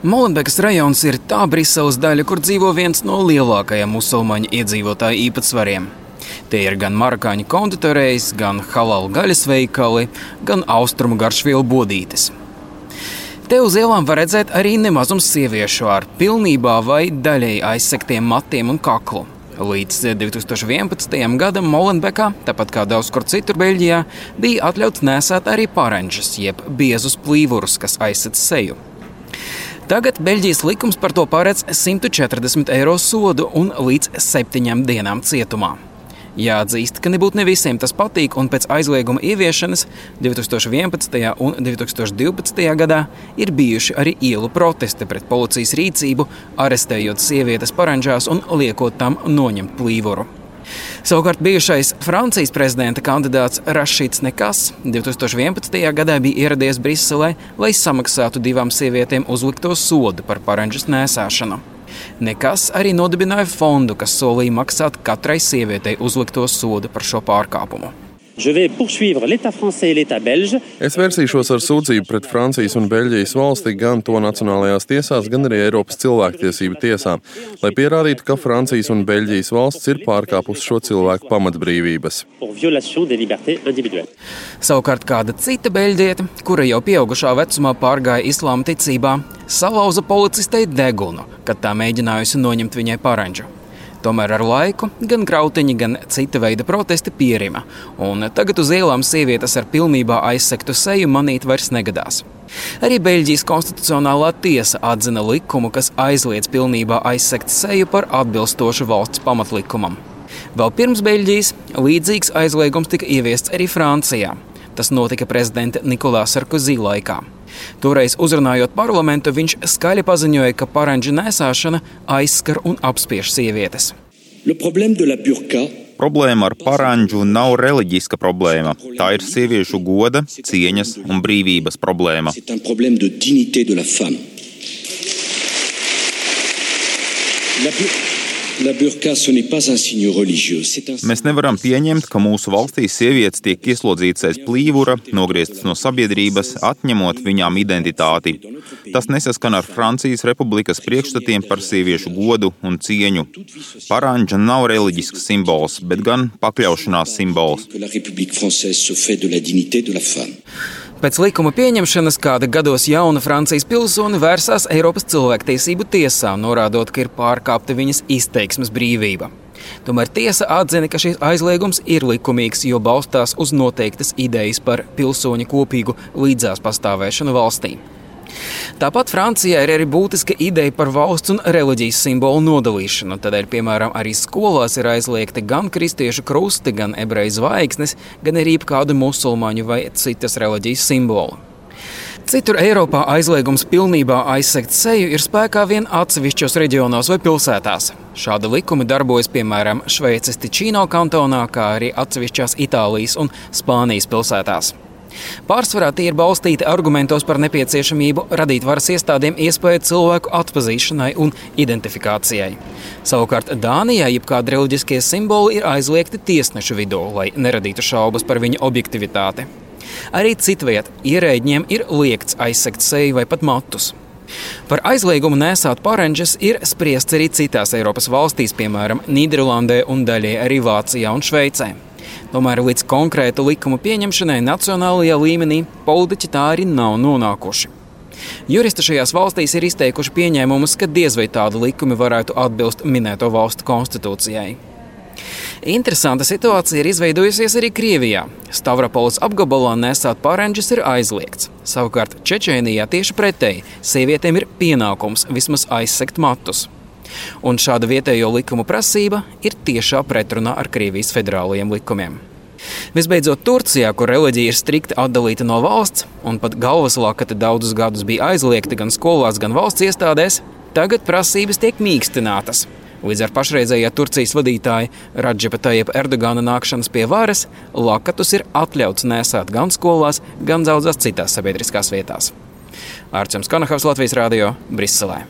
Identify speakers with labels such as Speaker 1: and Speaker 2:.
Speaker 1: Molenbekas rajons ir tā Briseles daļa, kur dzīvo viens no lielākajiem musulmaņu iedzīvotāju īpatsvariem. Tie ir gan marakāņu konditorējas, gan halālu gaļas veikali, gan austrumu garšvielu bodītes. Te uz ielām var redzēt arī nemazums sieviešu ar pilnībā vai daļēji aizsektiem matiem un kaklu. Līdz 2011. gadam Molenbekā, tāpat kā daudz kur citur Beļģijā, bija atļauts nesēt arī paranģus, jeb biezus plīvurus, kas aizsec seju. Tagad Beļģijas likums par to paredz 140 eiro sodu un līdz septiņām dienām cietumā. Jāatzīst, ka nebūtu ne visiem tas patīk, un pēc aizlieguma ieviešanas 2011. un 2012. gadā ir bijuši arī ielu protesti pret policijas rīcību, arestējot sievietes paranžās un liekot tam noņemt plīvuru. Savukārt bijušais Francijas prezidenta kandidāts Rašīts Nekas 2011. gadā bija ieradies Briselē, lai samaksātu divām sievietēm uzlikto sodu par paranģas nēsāšanu. Nekas arī nodibināja fondu, kas solīja maksāt katrai sievietei uzlikto sodu par šo pārkāpumu.
Speaker 2: Es vērsīšos ar sūdzību pret Francijas un Beļģijas valsti gan to nacionālajās tiesās, gan arī Eiropas cilvēktiesību tiesā, lai pierādītu, ka Francijas un Beļģijas valsts ir pārkāpusi šo cilvēku pamatbrīvības.
Speaker 1: Savukārt kāda cita beļģiete, kura jau pieaugušā vecumā pārgāja islāma ticībā, salauza policistei degunu, kad tā mēģinājusi noņemt viņai paranģu. Tomēr ar laiku gan grautiņi, gan cita veida protesti pierima, un tagad uz ielām sievietes ar pilnībā aizsektu seju manīt vairs negadās. Arī Beļģijas konstitucionālā tiesa atzina likumu, kas aizliedz pilnībā aizsekt seju par atbilstošu valsts pamatlikumam. Vēl pirms Beļģijas līdzīgs aizliegums tika ieviests arī Francijā. Tas notika prezidenta Nikolā Sarkozī laikā. Toreiz uzrunājot parlamentu, viņš skaļi paziņoja, ka paranģa nesāšana aizskar un apspiež sievietes.
Speaker 3: Problēma ar paranģu nav reliģiska problēma. Tā ir sieviešu goda, cieņas un brīvības problēma. La Mēs nevaram pieņemt, ka mūsu valstī sievietes tiek ieslodzītas aiz plīvura, nogrieztas no sabiedrības, atņemot viņām identitāti. Tas nesaskan ar Francijas republikas priekšstatiem par sieviešu godu un cieņu. Parāņģa nav reliģisks simbols, bet gan pakļaušanās simbols.
Speaker 1: Pēc likuma pieņemšanas kāda gados jauna Francijas pilsone vērsās Eiropas cilvēktiesību tiesā, norādot, ka ir pārkāpta viņas izteiksmes brīvība. Tomēr tiesa atzina, ka šis aizliegums ir likumīgs, jo balstās uz noteiktas idejas par pilsoņu kopīgu līdzās pastāvēšanu valstī. Tāpat Francijā ir arī būtiska ideja par valsts un reliģijas simbolu nodalīšanu. Tādēļ, piemēram, arī skolās ir aizliegti gan kristiešu krusti, gan ebreju zvaigznes, gan arī kādu musulmaņu vai citas reliģijas simbolu. Citur Eiropā aizliegums pilnībā aizsegt seju ir spēkā vien atsevišķos reģionos vai pilsētās. Šādi likumi darbojas piemēram Šveices Ticino kantonā, kā arī atsevišķās Itālijas un Spānijas pilsētās. Pārsvarā tie ir balstīti argumentos par nepieciešamību radīt varas iestādēm iespēju cilvēku atpazīšanai un identifikācijai. Savukārt Dānijā jebkādi reliģiskie simboli ir aizliegti tiesnešu vidū, lai neradītu šaubas par viņa objektivitāti. Arī citviet ierēģiem ir liekts aizsegt seju vai pat matus. Par aizliegumu nesāt paranģes ir spriests arī citās Eiropas valstīs, piemēram, Nīderlandē un daļai arī Vācijā un Šveicē. Tomēr līdz konkrēta likuma pieņemšanai nacionālajā līmenī politiķi tā arī nav nonākuši. Juristi šajās valstīs ir izteikuši pieņēmumus, ka diez vai tādi likumi varētu atbilst minēto valstu konstitūcijai. Interesanta situācija ir izveidojusies arī Krievijā. Stavropolis apgabalā nesāt pārenģis ir aizliegts. Savukārt Čečēnijā tieši pretēji - sievietēm ir pienākums vismaz aizsegt matus. Un šāda vietējo likumu prasība ir tiešā pretrunā ar Krievijas federālajiem likumiem. Visbeidzot, Turcijā, kur reliģija ir strikti atdalīta no valsts, un pat galvaslākati daudzus gadus bija aizliegta gan skolās, gan valsts iestādēs, tagad prasības tiek mīkstinātas. Līdz ar pašreizējā Turcijas vadītāja Radžepa Tajepa Erdogana nākšanas pie varas, lakatus ir atļauts nesāt gan skolās, gan daudzās citās sabiedriskās vietās. Ārķis Kanahavs Latvijas Rādio Briselē.